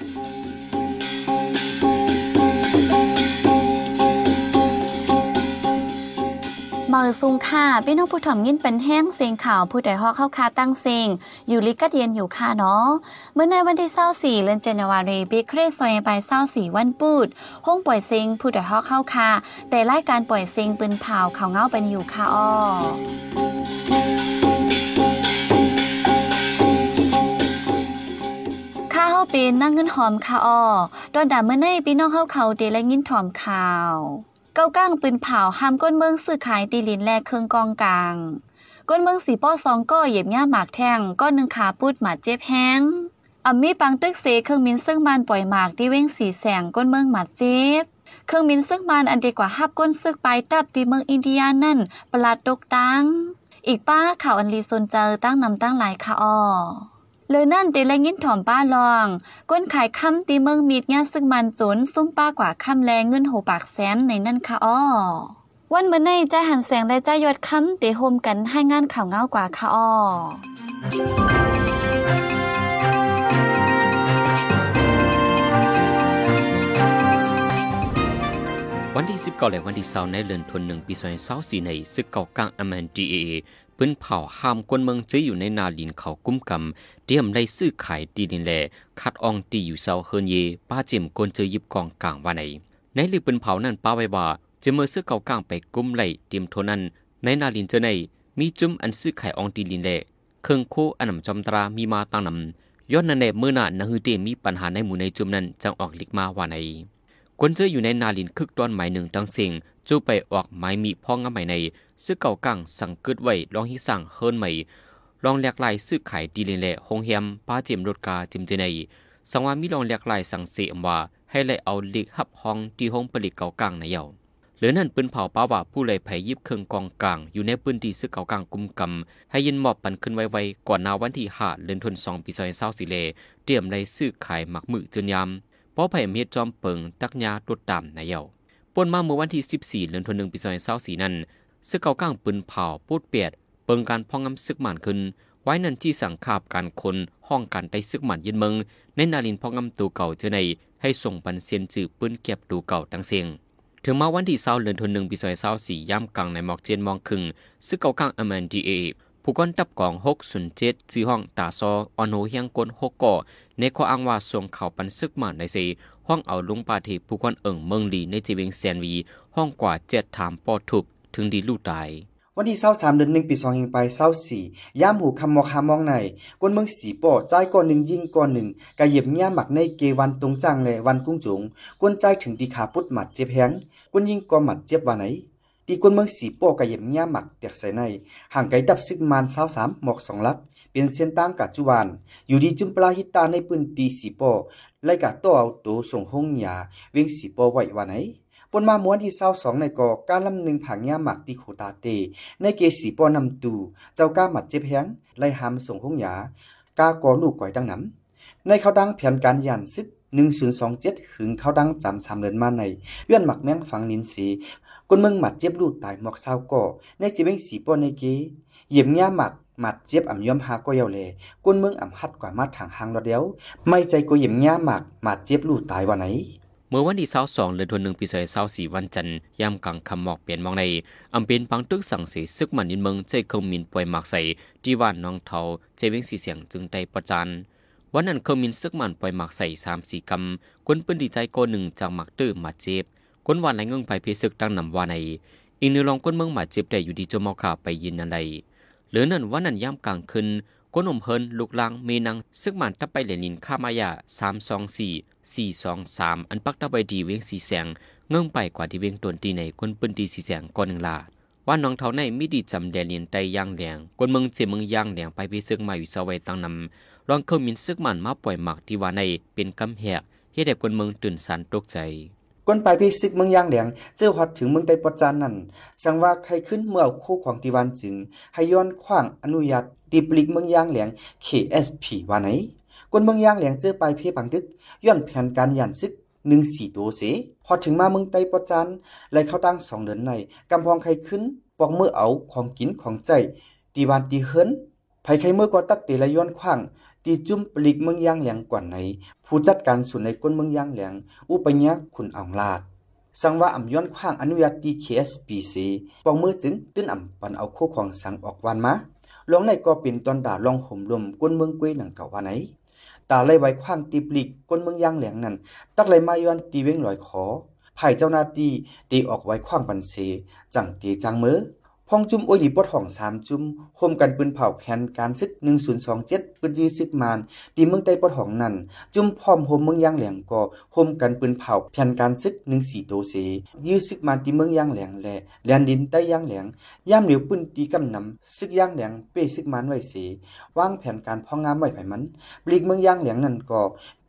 มือซุงค่ะพี่น้องผู้ถ่อมยินเป็นแห้งเสียงข่าวผู้ใดฮอกเข้าคาตั้งเสียงอยู่ลิกัดเย็นอยู่ค่ะเนาะเมื่อในวันที่24เดือนเจนวารีปีคริสต์ศักราช24วันปูดห้องปล่อยเสียงผู้ใดฮอกเข้าคาแต่รายการปล่อยเสียงปืนเผาเขาเงาเป็นอยู่ค่ะอ้อ เฮาเป็นนั่งเงินหอมค่ะอ้อดอนดาเมื่อในพี่น้องเฮาเขาเดและยินถอมข่าว เก้าก้างปืนเผาห้ามก้นเมืองซื้อขายตีลินแลกเครื่องกองกลาง ก้นเมืองสีป้อสองก็เหยียบง่าหมากแท่งก้อนหนึ่งขาปุดหมาเจ็บแห้งอัมมีปังตึกเสเครื่องมินซึ่งบานปล่อยหมากที่เว้งสีแสงก้นเมืองหมาเจ็บเครื่องมินซึ่งบานอันดีกว่าฮับก้นซึกไปตับตีเมืองอินเดียนั่น ประหลาดตกตัง อีกป้าข่าวอันลีซนเจอตั้งนำตั้งหลายค่ะอ้อ เลยนั่นเตแลยินถ่อมป้าลอง ก้นขายคำตีเมืองมีดเงาซึ่งมันจนซุ่มป้ากว่าคำแลเงินโหปากแสนในนั่นค่ะอ้อวันเมื่อในใจหันแสงและใจยอดคำเตโฮมกันให้งานข่าวเงากว่าค่ะอ้อวันที่19และวันที่20ในเดือนธันวาคมปี2024ในศึกเก่ากลาง MNDAA ปืนเผาห้ามกวนเมืองเจอยู่ในนาลินเขากุ้มกำเตรียมไล่ซื้อขายตีดินแลคัดอองตีอยู่เซาเฮินเย ป้าเจมกวนเจอยิบกองกลางว่าไหนในลือปืนเผานั้นป้าไว้ว่าจะเมื่อซื้อเก่ากลางไปกุ้มไหลเตรียมโทนั้น ในนาลินเจอในมีจุ่มอันซื้อขายอองตีดินแลเครื่องโคอันนำจอมตรามีมาตั้งนำย้อนนั่นแหละเมื่อน่ะนะฮือเตมีปัญหาในหมู่ในจุ่มนั้นจังออกลิกมาว่าไหนกวนเจออยู่ในนาลินคึกตอนหมายหนึ่งตั้งเสียง จูไปออกหมายมีพ้องงาใหม่ใน ซื้อเก่ากังสั่งเกิดไว้ลองฮิสั่งเฮิรนใหม่ลองแหลกลายซื้อขายดีเลยแหละหงแฮมป้าเจมรถกาจิมเจในสังว่ามีลองแหลกลายสั่งเสียมว่าให้ไล่เอาล็กหับห้องที่ห้องผลิตเก่ากังในเยาหรือนั่นปืนเผาป้าว่าผู้เลยไผยิบเครื่องกองกลาง อยู่ในพื้นที่ซื้อเก่ากลางกุมกำให้ยินหมอบปันขึ้นไว้ไวก่อนนาวันที่หาเดือนธันวาคมปีซอยเศร้าสิเล เตรียมไล่ซื้อขายหมักมือจนยามเพราะไผ่เม็ดจอมเปิงตักยาตดตามในเยา ป่นมาเมื่อวันที่ 14เดือนธันวาคมปี2024นั้นซึกเก่าก้างปืนเผาปูดเปียด เปิงการพองงำซึกหมันขึ้น ไว้นั่นที่สั่งคาบการคนห้องการไต้ซึกหมันยินเมืองในนาลินพองงำตูเก่าเจอในให้ส่งปันเซียนจือปืนเก็บตูเก่าตั้งเสียงถึงมาวันที่20เดือนธันวาคมปี2024ย่ำกลางในหมอกเจนมองครึ่งซึกเก่าก้างอแมนดีเอผู้ก้อนตับกอง607ชื่อห้องตาซออโนเฮียงกล6ก่อในข้ออ้างว่าส่งเข่าปันซึกหมันในเซ ห้องเอาลุงปาเทผู้คนเอิ่งเมืองลีในจีเวงแซนวี ห้องกว่าเจ็ดถามปอทุบถึงดีลูกตาย วันที่23เดือน1ปี2เฮงไป24ย่ามหูคำมอกคามองในกวนเมืองสีป่อจ่ายก่อนหนึ่งยิ่งก่อนหนึ่งกะเหยียบเงี้ยหมักในเกวันตรงจังและวันกุ้งจุงกวนใจถึงตีขาปุดหมัดเจ็บแฮงกวนยิ่งก่อหมัดเจ็บว่าไหนตีกวนเมืองสีป่อกะเหยียบเงี้ยหมักแตกใส่ในห่างไกลดับซึกมาน23หมอก2ลัก เป็นเส้นตั้งกัจจุบัน อยู่ดีจุมปลาหิตาในปืนตีสีปอไล่กะตัวเอาตัวส่งห้องยาเวงสีปอไว้ว่าไหนปนมาม้วนที่เศร้าสองในกอการลำหนึ่งผังยาหมักที่โคตาเต ในเกสีปอนำตูเจ้าก้าหมัดเจ็บแฮงไล่หามส่งห้องยากากอลูกก่อยดังน้ำในเขาดังแผนการยันซึกหนึ่งศูนย์สองเจ็ดหึงเขาดังจำสามเดือนมาในเลื่อนหมักแมงฝังนินสีคนเมืองหมัดเจ็บลูดตายหมอกเศร้าก่อในจีเบงสีปอนในเกเหยียบยาหมัก มัดเจ็บอ่ำย่อมหาก็เยาเลก้นเมืองอ่ำฮัดกว่ามาทางหางรอเดียว ไม่ใจก็หยียบย่าหมักหมัดเจ็บลูดตายว่าไหน เมื่อวันที่22เดือนธันวาคมปี2024วันจันทร์ยามกลางคำหมอกเปลี่ยนมองในอำเป็นปังตึกสั่งเสียซึกมันยินเมืองใจเคงมินป่วยหมากใส่ที่ว่านน้องเทาเจเวงสีเสียงจึงได้ประจานวันนั้นเคงมินซึกมันป่วยหมากใส่3 4กำคนปืนดีใจโกหนึ่งจากหมักตื้อมาเจ็บคนวันไหลเงิงไปเพซึกตั้งนำว่าในอีกนึงลองคนเมืองมาเจ็บได้อยู่ดีจมเอาขาไปยินนันใด หรือนั่นวันนั้นยามกลางคืนก้นอมเฮินลูกลางเมนังซึกมันตับไปเหลนินข้ามายา324 423อันปักตะไว้ดีเวงสีแสงเงื่งไปกว่าที่เวงตนตีในคนปืนดีสีแสงก่อนหนึ่งลาว่าน้องเท่าในมิดีจำแดนเลียนไตย่างแดงคนเมืองเจเมืองย่างแดงไปพิซึกมาอยู่เสาไว้ตั้งนำรองเข้ามินซึกมันมาปล่อยหมักที่ว่าในเป็นกำแหกเฮ็ดให้คนเมืองตื่นสันตกใจ ก้นไปพิซึกเมืองยางแหลียงเจอฮอดถึงเมืองใดปจานนั่นสังว่าใครขึ้นเมื่อเอาคู่ของติวันจึง ให้ย้อนขว้างอนุญาตดีปลิกเมืองยางแหลียง KSP ว่าไหนก้นเมืองยางแหลียงเจอไปเพปังตึกย้อนแผนการยันซึกหนึ่งสี่ตัวเสพอถึงมาเมืองไต้ปจานไล่เข้าตั้งสองเดือนในกำพองใครขึ้นปอกมือเอาของกินของใจตีวันตีเฮิรนไผใครเมื่อก็ตักเตละย้อนขว้าง ตีจุ้มปลิกเมืองย่างแหลงกว่าไหน ผู้จัดการศูนย์ในก้นเมืองย่างแหลง อุปญญาคุณอองลาด สังว่าอ่ำย้อนขว้างอนุญาตดี KSPC ปองมือจึงตื้นอ่ำปันเอาคู่ของสังออกวันมาลองในก็เป็นตอนด่าลองห่มลมก้นเมืองกวยหนังเก่าว่าไหนตาไล่ไว้ขว้างตีปลิกก้นเมืองย่างแหลงนั้น ตักไล่มาย้อนตีเว้งลอยขอไผ่เจ้าหน้าที่ตีออกไว้ขว้างปันเสจังตีจังมือ พ้องจุ่มโอหลีปดห้องสามจุ่มโฮมกันปืนเผาแผนการซึก1027ปืนยื้อซึกมานตีเมืองใต้ปดห้องนั้นจุ่มพร้อมโฮมเมืองย่างแหลงก็โฮมกันปืนเผาแผนการซึก14โตเสยื้อซึกมานตีเมืองย่างแหลงแหละแลนดินใต้ย่างแหลงย่ามเหลียวปืนตีกำนำซึกย่างแหลงเป้ซึกมานไว้เสวางแผนการพ้องงามไว้ไผมันปลีกเมืองย่างแหลงนั้นก็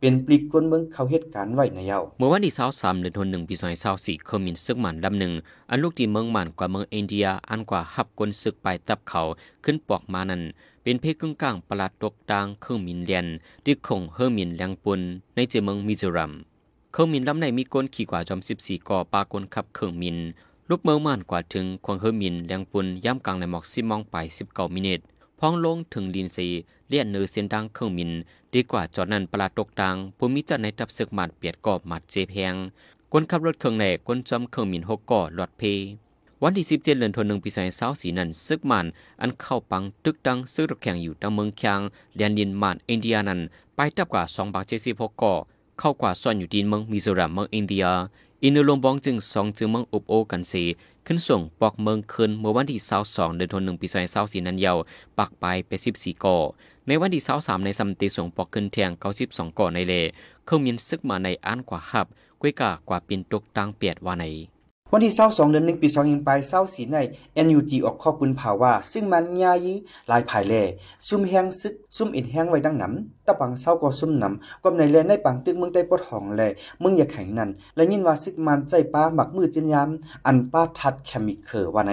เป็นปลีกคนเมืองเขาเหตุการณ์ไว้ในเยาเมื่อวันที่23เดือนธันวาคมปี2024เคยมีศึกหมันลำหนึ่ง อันลูกที่เมืองหมันกว่าเมืองอินเดีย อันกว่าหับกลศึกไปตับเขาขึ้นปอกมานั้นเป็นเพศกึ่งกลางประหลาดตกดางเครื่องมินเลียนที่คงเฮอร์มินแรงปุนในเจเมืองมิโซรัมเครื่องมินลำในมีก้นขี่กว่าจอม14ก่อปากลขับเครื่องมิน ลูกเมืองม่านกว่าถึงควงเฮอร์มินแรงปุนย่ำกลางในหมอกซิมองไป19มินิตพ้องลงถึงลินซีเลียนเนือเส้นดังเครื่องมิน ดีกว่าจอดนั้นปลาตกดังผู้มิจัดในตับศึกหมัดเปียดกอบหมัดเจแพงคนขับรถเครื่องแหลกคนจอมเครื่องมินหกก่อหลอดเพ วันที่สิบเจ็ดเดือนธันวาคมปีสองพันั้นซึกมันอันเข้าปังตึกดังซื้อรถแข่งอยู่ตังเมืองคางแดนดินมานอินเดียนั้นไปตับกว่า2บาท76ก่อเข้ากว่าซ่อนอยู่ดินเมืองมิโซรัมเมืองอินเดีย อินุลงบองจึงสองจึงเมืองอุบโอกันสีขึ้นส่งปอกเมืองคืนเมื่อวันที่22เดือนธันวาคมปี2024นั้นยาวปักไปไป14ก่อในวันที่23ในสัมติส่งปอกขึ้นเทียง92ก่อในเลเขามีซึกมาในอันกว่าหับกวยกากว่าปินตกตังเปียดว่าใน วันที่เศร้าสองเดือนหนึ่งปีสองหิงไปเศร้าสีใน NUT ออกข้อปืนเผาว่าซึ่งมันยายีลายภายแล่ซุ่มแห้งซึก ซุ่มอินแห้งไว้ดังหนำตะปังเศร้าก็ซุ่มหนำกวในแลในปังตึกเมืองใต้ปดห้องแลเมืองอย่าแข็งนั่นและยินว่าซึกมันใจป้าหมักมือจินยามอันป้าทัดแคมิเคอว่าไหน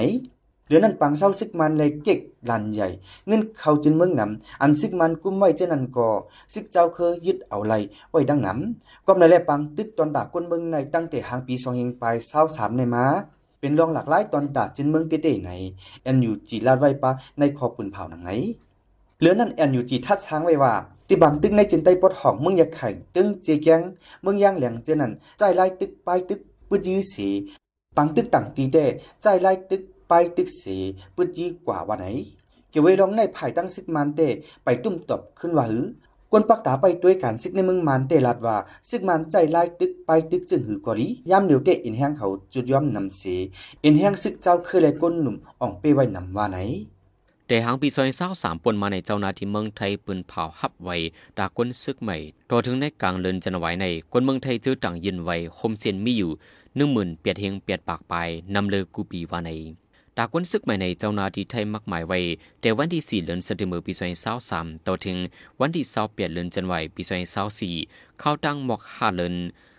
เหลือนั้นปังเศร้าซึกมันเลยเก็กลันใหญ่ เงินเข้าจินเมืองนำอันซึกมันกุ้มไว้เจนันก็ซึกเจ้าเคยยึดเอาไหลไว้ดังหนำกวในแลปังตึกตอนดากก้นเมืองในตั้งแต่หางปี2หิงไป23ในมาเป็นรองหลากหลายตอนดาจินเมืองเต้ๆในแอนยูจีลาดไว้ปะในคอปืนเผาหนังไหนเหลือนั่นแอนยูจีทัดช้างไว้ว่าติบังตึกในจินใต้ปดห้องเมืองยาไข่ตึงเจแกงเมืองย่างแหลงเจนันใจไล่ตึกไปตึกปืดยื้อสีปังตึกต่างตีเด้ใจไล่ตึก ไปตึกสีปืดยื้อกว่าวันไหนเกี่ยวไว้ลองในภายตั้งซิกมันเตไปตุ้มตบขึ้นว่าหือกวนปักตาไปด้วยการซิกในเมืองมันเตลัดว่าซิกมันใจไล่ตึกไปตึกจึงหือกอรีย่ำเหลียวเตอินแห้งเขาจุดย่อมนำเสอินแห้งซึกเจ้าเคยเลยก้นหนุ่มอ่องเป้ไว้นำว่าไหนแต่หางปีซอยเศร้าสามปนมาในเจ้านาที่เมืองไทยปืนเผาหับไว้ดากนซึกใหม่ต่อถึงในกลางเลินจันไหวในคนเมืองไทยเจอต่างยินไว้คมเซียนมีอยู่หนึ่งหมื่นเปียดเฮงเปียดปากไปนำเลยกูปีวาใน ดากนซึกใหม่ในเจ้านาที่ไทยมักหมายไว้ แต่วันที่สี่เดือนสิงหาคมปีซอยเศร้าสามต่อถึงวันที่เศร้าเปียดเลินจันไหวปีซอยเศร้าสี่เข้าตั้งหมอกห้าเลิน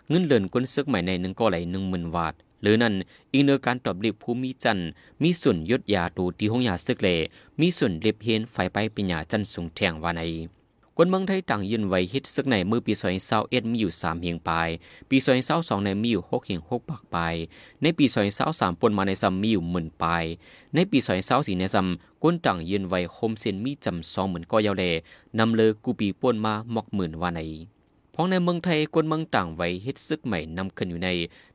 เงินเลินกนซึกใหม่ในหนึ่งก็ไหลหนึ่งหมื่นวาทหรือนั่นอีเนอการตอบเรียบภูมิจันทร์มีส่วนยดยาตูตีห้องยาซึกเลมีส่วนเรียบเฮียนไฟไปปัญญาจันทร์สูงแทงวาใน คนเมืองไทยต่างยืนไว้ฮิตซึกในมือปีซอยเศร้าเอ็ดมีอยู่สามเฮียงปลาย ปีซอยเศร้าสองในมีอยู่หกเฮียงหกปากปลาย ในปีซอยเศร้าสามปนมาในซัมมีอยู่หมื่นปลาย ในปีซอยเศร้าสี่ในซัมก้นต่างยืนไว้โฮมเซนมีจำสองเหมื่นก็ยาวเลนำเลยกูปีป่วนมาหมอกหมื่นวาในพ้องในเมืองไทยคนเมืองต่างไว้เฮ็ดซึกใหม่นำขึ้นอยู่ใน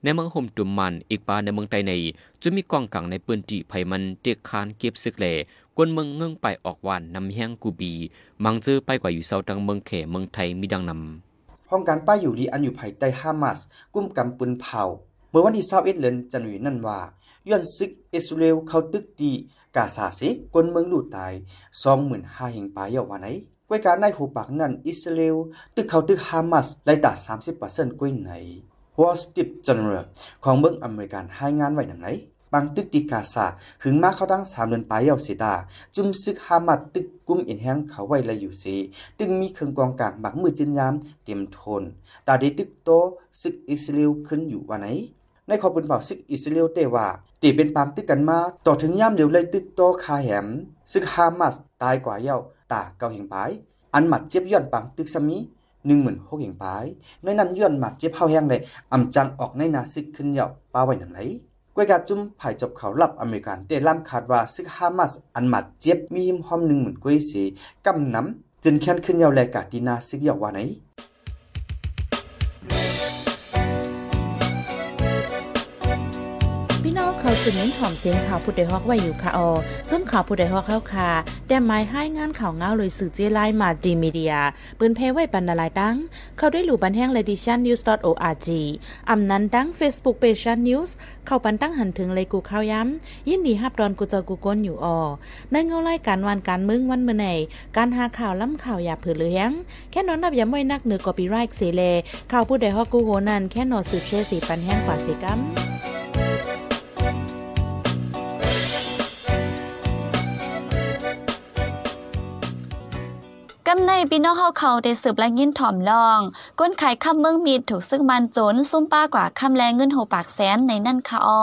ในเมืองห่มตุ่มมันอีกปาในเมืองไทยในจะมีกองกลางในปืนจีไผมันเตียกคานเก็บซึกแหล่ คนเมืองเงื่งไปออกวานนำแห้งกูบี มังเจอไปกว่าอยู่เซาดังเมืองเขเมืองไทยมีดังนำห้องการป้ายอยู่ดีอันอยู่ภายใต้ฮามาสกุ้มกำปืนเผาเมื่อวันที่21เดือนจันทร์นั่นว่าย้อนซึกอิสราเอลเข้าตึกดีกาซาเซกนเมืองลูตาย25,000แห่งปลายเยาวันไหนกวยการในหูปากนั้นอิสราเอลตึกเขาตึกฮามาสไล่ตา30%กวยไหน Wall Street Journal ของเมืองอเมริกันให้งานไว้หนังไหน บางตึกติกาซาหึงมาเขาดัง3เดือนปลายเยาเสดาจุมซึกฮามัดตึกกุ้มอินแฮงเขาไว้ละอยู่เสตึงมีเครื่องกองกลางบักมือจินยามเตรียมทนตาได้ตึกโตซึกอิสราเอลขึ้นอยู่ว่าไหนในขอบุญเผาซึกอิสราเอลเตว่าตีเป็นปามตึกกันมาต่อถึงย่ำเดียวเลยตึกโตคาแหมซึกฮามัสตายกว่าเย้าตาเกาเห็งปายอันหมัดเจ็บย้อนปังตึกสมีหนึ่งหมื่นหกเห็งปายในนั้นย้อนหมัดเจ็บเฮาแห้งเลยอำจังออกในนาซึกขึ้นเย้าป้าไว้หนังไหน กวยกาจุ้มภายจบเขาลับอเมริกันเดล่ำคาดว่าซึกฮามาสอันหมัดเจ็บมีหิมหอมหนึ่งเหมือนกวยสีกำน้ำจึนแค้นขึ้นยาวแลกาดีนาซึกยาวว่าไหน พี่องเขาสืบเน้นหอมเสียงข่าวผู้ใดฮอกไว้อยู่ค่ะออจนข่าวผู้ใดฮอกเข้าค่ะแต่หมายให้งานข่าวเงาเลยสื่อเจไลมาดีมีเดียปืนเพไว้ปันนาลายดัง เขาได้หลู่บันแห้ง ledition news org อำนั้นดัง Facebook page news เข้าปันตั้งหันถึงเลยกูข้าวย้ำ ยินดีฮับดอนกูเจอกูก้นอยู่ออในเงาไล่การวันการมึงวันเมื่อไหนการหาข่าวล้ำข่าวอย่าเผือเลี้ยง แค่นอนนับย้ำไว้นักเหนือกอปีไรค์เสเลข่าวผู้ใดฮอกกูโหนันแค่นอสืบเชสีปันแห้งกว่าสิกัม ในพี่น้องเฮาเขาได้สืบและยินถ่อมลอง ก้นไข่ข้ามเมืองมีดถูกซึ่งมันโจนซุ่มป้ากว่าคำแรงเงินโหปากแสนในนั่นค่ะออ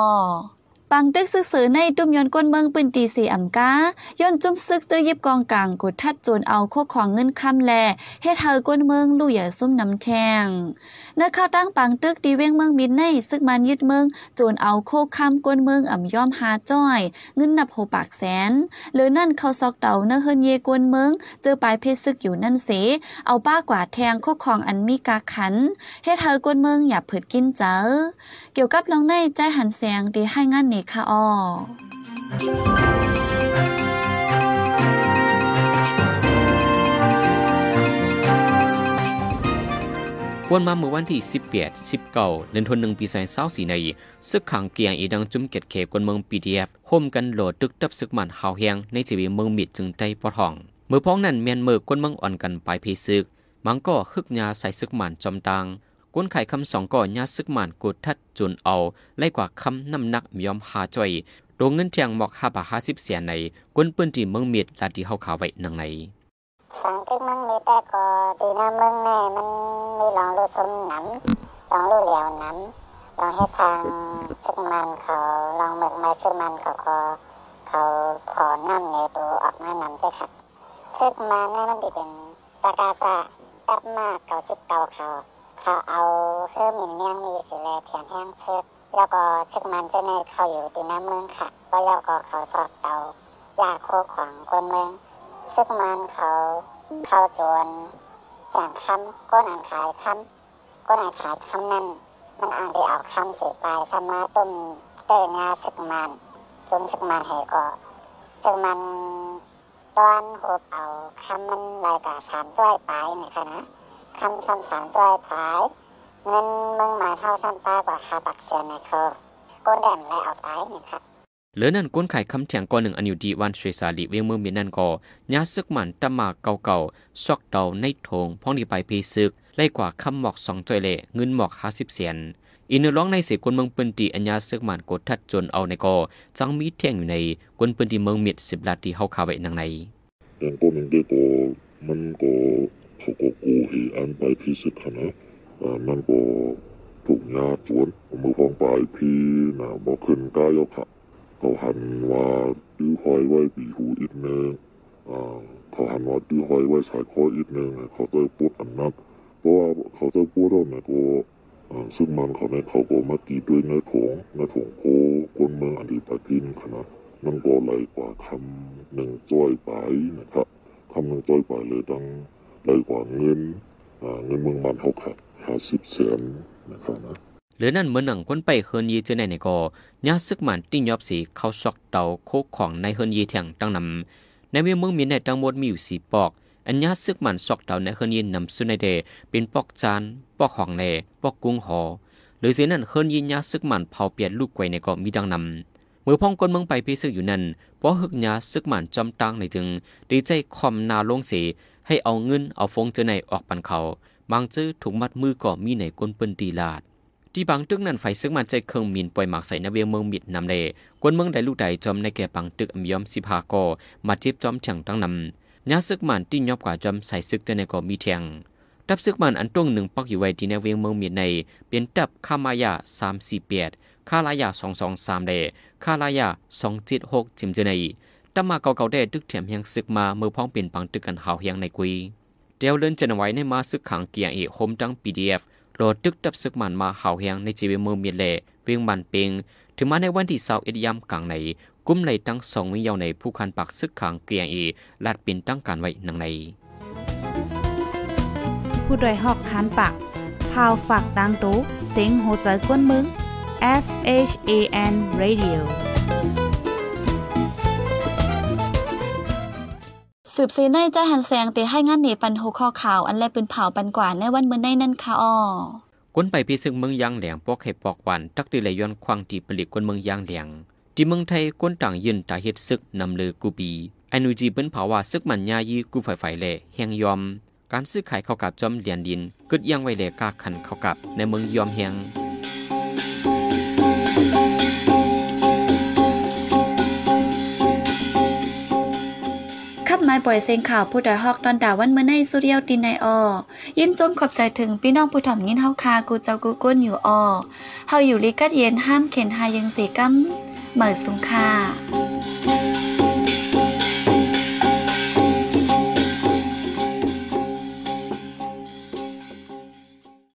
ปังตึกซื้อในตุ้มยนก้นเมืองปืนตีสีอ่ำกาย้อนจุ่มซึกเจอยิบกองกลางกดทัดโจรเอาโคของเงินคำแลเฮ็ดเฮาก้นเมืองลู่อย่าซุ่มน้ำแทงเนื้อข้าวตั้งปังตึกดีเว้งเมืองมิดในซึกมันยึดเมืองโจรเอาโคคำก้นเมืองอ่ำย่อมหาจ้อย เงินนับโหปากแสนหรือนั่นเขาซอกเต่าเนื้อเฮินเยกวนเมืองเจอปลายเพชรซึกอยู่นั่นเส เอาป้ากว่าแทงโคของอันมีกาขันเฮ็ดเฮากวนเมืองอย่าผืดกินเจอเกี่ยวกับลองในใจหันแสงดีให้งานเนค่ะอ้อกวนมาเมื่อวันที่ 18 19เดือนธันวาคมปี2024ในซึกขังเกียงอีดังจุ่มเก็ดเขกวนเมือง PDF ห่มกันโหลดตึกตับซึกมันหาวแหงในชีวิตเมืองมิดจึงได้ปอทองเมื่อพ้องนั้นเมียนเมือกวนเมืองอ่อนกันปลายเพซึก มังก็ฮึกยาใส่ซึกมันจอมตาง กวนไข่คำสองก่อนยาซึกมันกดทัดจุนเอาไล่กว่าคำน้ำหนักยอมหาจ่อยโดงเงินเทียงหมอกห้าบาทห้าสิบเสียในกวนปืนที่เมืองมิดลาที่เฮาขาวไว้นังในฝังตึกมึงมีแต่ก็ดีนะมึงแน่มันมีลองรูสมหนำลองรูเหลียวหนำลองให้ทางซึกมันเขาลองเมืองม้ซึกมันเขาก็เขาขอน้ำในตัวออกมานำได้ครับซึกมันนี่มันดีเป็นตากาซาตับมากเก่าสิบเก่าเขา เขาเอาเครื่องมินเมียงมีสิแลเทียนแห้งซึกแล้วก็ซึกมันจะในเขาอยู่ดีนะเมืองค่ะก็แล้วก็เขาสอบเตายาโคขวางคนเมืองซึกมันเขาเขาโจรแสงคำก้นอ่านขายคำก้นอ่านขายคำนั้นมันอ่านได้เอาคำเสียไปสมาต้มเตยงาซึกมันจนซึกมันเหก็ซึกมันตอนหบเอาคำมันลายกาสามจ้อยไปนี่ค่ะนะ คำซ้ำสามจอยไปเงินมึงมาเท่าซ้ำป้ากว่าคาปักเสียนในคอก้นแดมและเอาไปนี่ค่ะเหลือนั่นก้นไข่คำแทงก้อนหนึ่งอันอยู่ดีวันเทรซาลีเวียงเมืองเมียนนั่นก็ยาซึกมันตะมาเก่าๆซอกเตาในโถงพ้องดีไปพีซึกไล่กว่าคำหมอกสองจอยเล่เงินหมอกห้าสิบเสียนอินเนอร้องในเสกวนเมืองปืนตีอัญญาซึกมันกดทัดจนเอาในก็จังมีเที่ยงอยู่ในกวนปืนตีเมืองมิดสิบลาตีเฮาคาไว้นังในแต่ก็มันได้ก็มันก็ เขาก็โกเหอันไปที่สึกขนะอ่นก็ถูกยาสวนมือฟองปลายพี่นะบอกขึ้นก้ายเอาค่ะเขาหันว่าตื้อหอยไว้ปีหูอีกหนึงอ่าเขาหันว่าตื้อหอยไว้สายคออีกหนึงเขาจะพูดอันนั้นเพราะว่าเขาจะพูดแล้วนี่ยก็อ่าซึ่งมันเขาเนี่ยเขาก็มาตีด้วยเนื้อถงเนื้อถงโคคนเมืองอดีตพินขนาดมันก็ไหลกว่าคำหนึ่งจ้อยไปนะครับคำหนึ่งจ้อยไปเลยดัง ไหลกว่าเงินเงินเมืองมันเท่าค่ะห้าสิบแสนนะครับนะเหลือนั่นเมื่อหนังก้นไปเฮินยีเจอในในก็ยาซึกมันติ้งยอบสีเข้าซอกเตาโคกของในเฮินยีแทงตั้งนำในเวียงเมืองมีในตั้งหมดมีอยู่สีปอก อันยาซึกมันซอกเตาในเฮินยีนำสุในเดเป็นปอกจานปอกของในปอกกุ้งหอหรือเสียนั่นเฮินยียาซึกมันเผาเปลี่ยนลูกไกวในก็มีดังนำเมื่อพ้องก้นเมืองไปพิซึกอยู่นั่นเพราะฮึกยาซึกมันจอมตังในจึง ดีใจคอมนาลงเสี ให้เอาเงินเอาฟงเจอในออกปันเขา บางจื้อถูกมัดมือก็มีในก้นปืนตีลาด ที่บางตึกนั้นไฟซึกมันใจเครื่องมินปล่อยหมากใส่นาเวียงเมืองมิดนำเลกวนเมืองใดลูกใดจอมในแก่ปังตึกอมยอมสิพาก็มาจิบจอมเฉียงตั้งนำยาซึกมันที่ยอบกว่าจอมใส่ซึกเจอในก็มีเทียงตับซึกมันอันตรงหนึ่งปักอยู่ไว้ที่ในเวียงเมืองมิดในเป็นตับคามายาสามสี่เปียดคาลายาสองสองสามเลคาลายาสองเจ็ดหกจิมเจอใน ตมาเก่าๆได้ตึกแถมเฮียงซึกมาเมื่อพ้องเป็นปังตึกกันหาวเฮียงในกุยเดียวเลินจะนไว้ในมาซึกขังเกียงเอโฮมดัง PDF โหลดตึกดับซึกมันมาหาวเฮียงในจีเวเมืองเมียเลเวียงบันเปงถึงมาในวันที่สาร์เอ็ดยามกลางในกุ้มในตั้งสองวิยาวในผู้คันปักซึกขังเกียงเอลาดปินตั้งการไว้หนังใน ผู้ดยหอกคานปากพาวฝากดังตู้เซ็งโหใจกวนมึง S H A N Radio สืบซีในใจหันแสงเตให้งานหนีปันหูคอข่าวอันแลปืนเผาปันกว่าในวันมื้อในนั่นค่ะอ้อก้นไปพี่ซึ่งเมืองยางแหลงปอกให้ปอกหวานตักดีเลยย้อนควางที่ผลิตก้นเมืองยางแหลงที่เมืองไทยก้นต่างยืนตาเฮ็ดซึกนำเลือกูปีอนุจีเปิ้นเผาว่าซึกมันยายีกูไฟไฟแลแหงยอม การซื้อขายเข้ากับจอมเหรียญดินกึดยังไว้แลกาขันเข้ากับในเมืองยอมแหง ปล่อยเสียงข่าวผู้ดอยฮอกตอนดาวันเมื่อในสุเรียวตินในออยินจมขอบใจถึงพี่น้องผู้ถ่อมยินเฮาคากูเจ้ากูก้นอยู่ออเฮาอยู่ลิกัดเย็นห้ามเข็นหายังสีกัมเหมือสุงค่า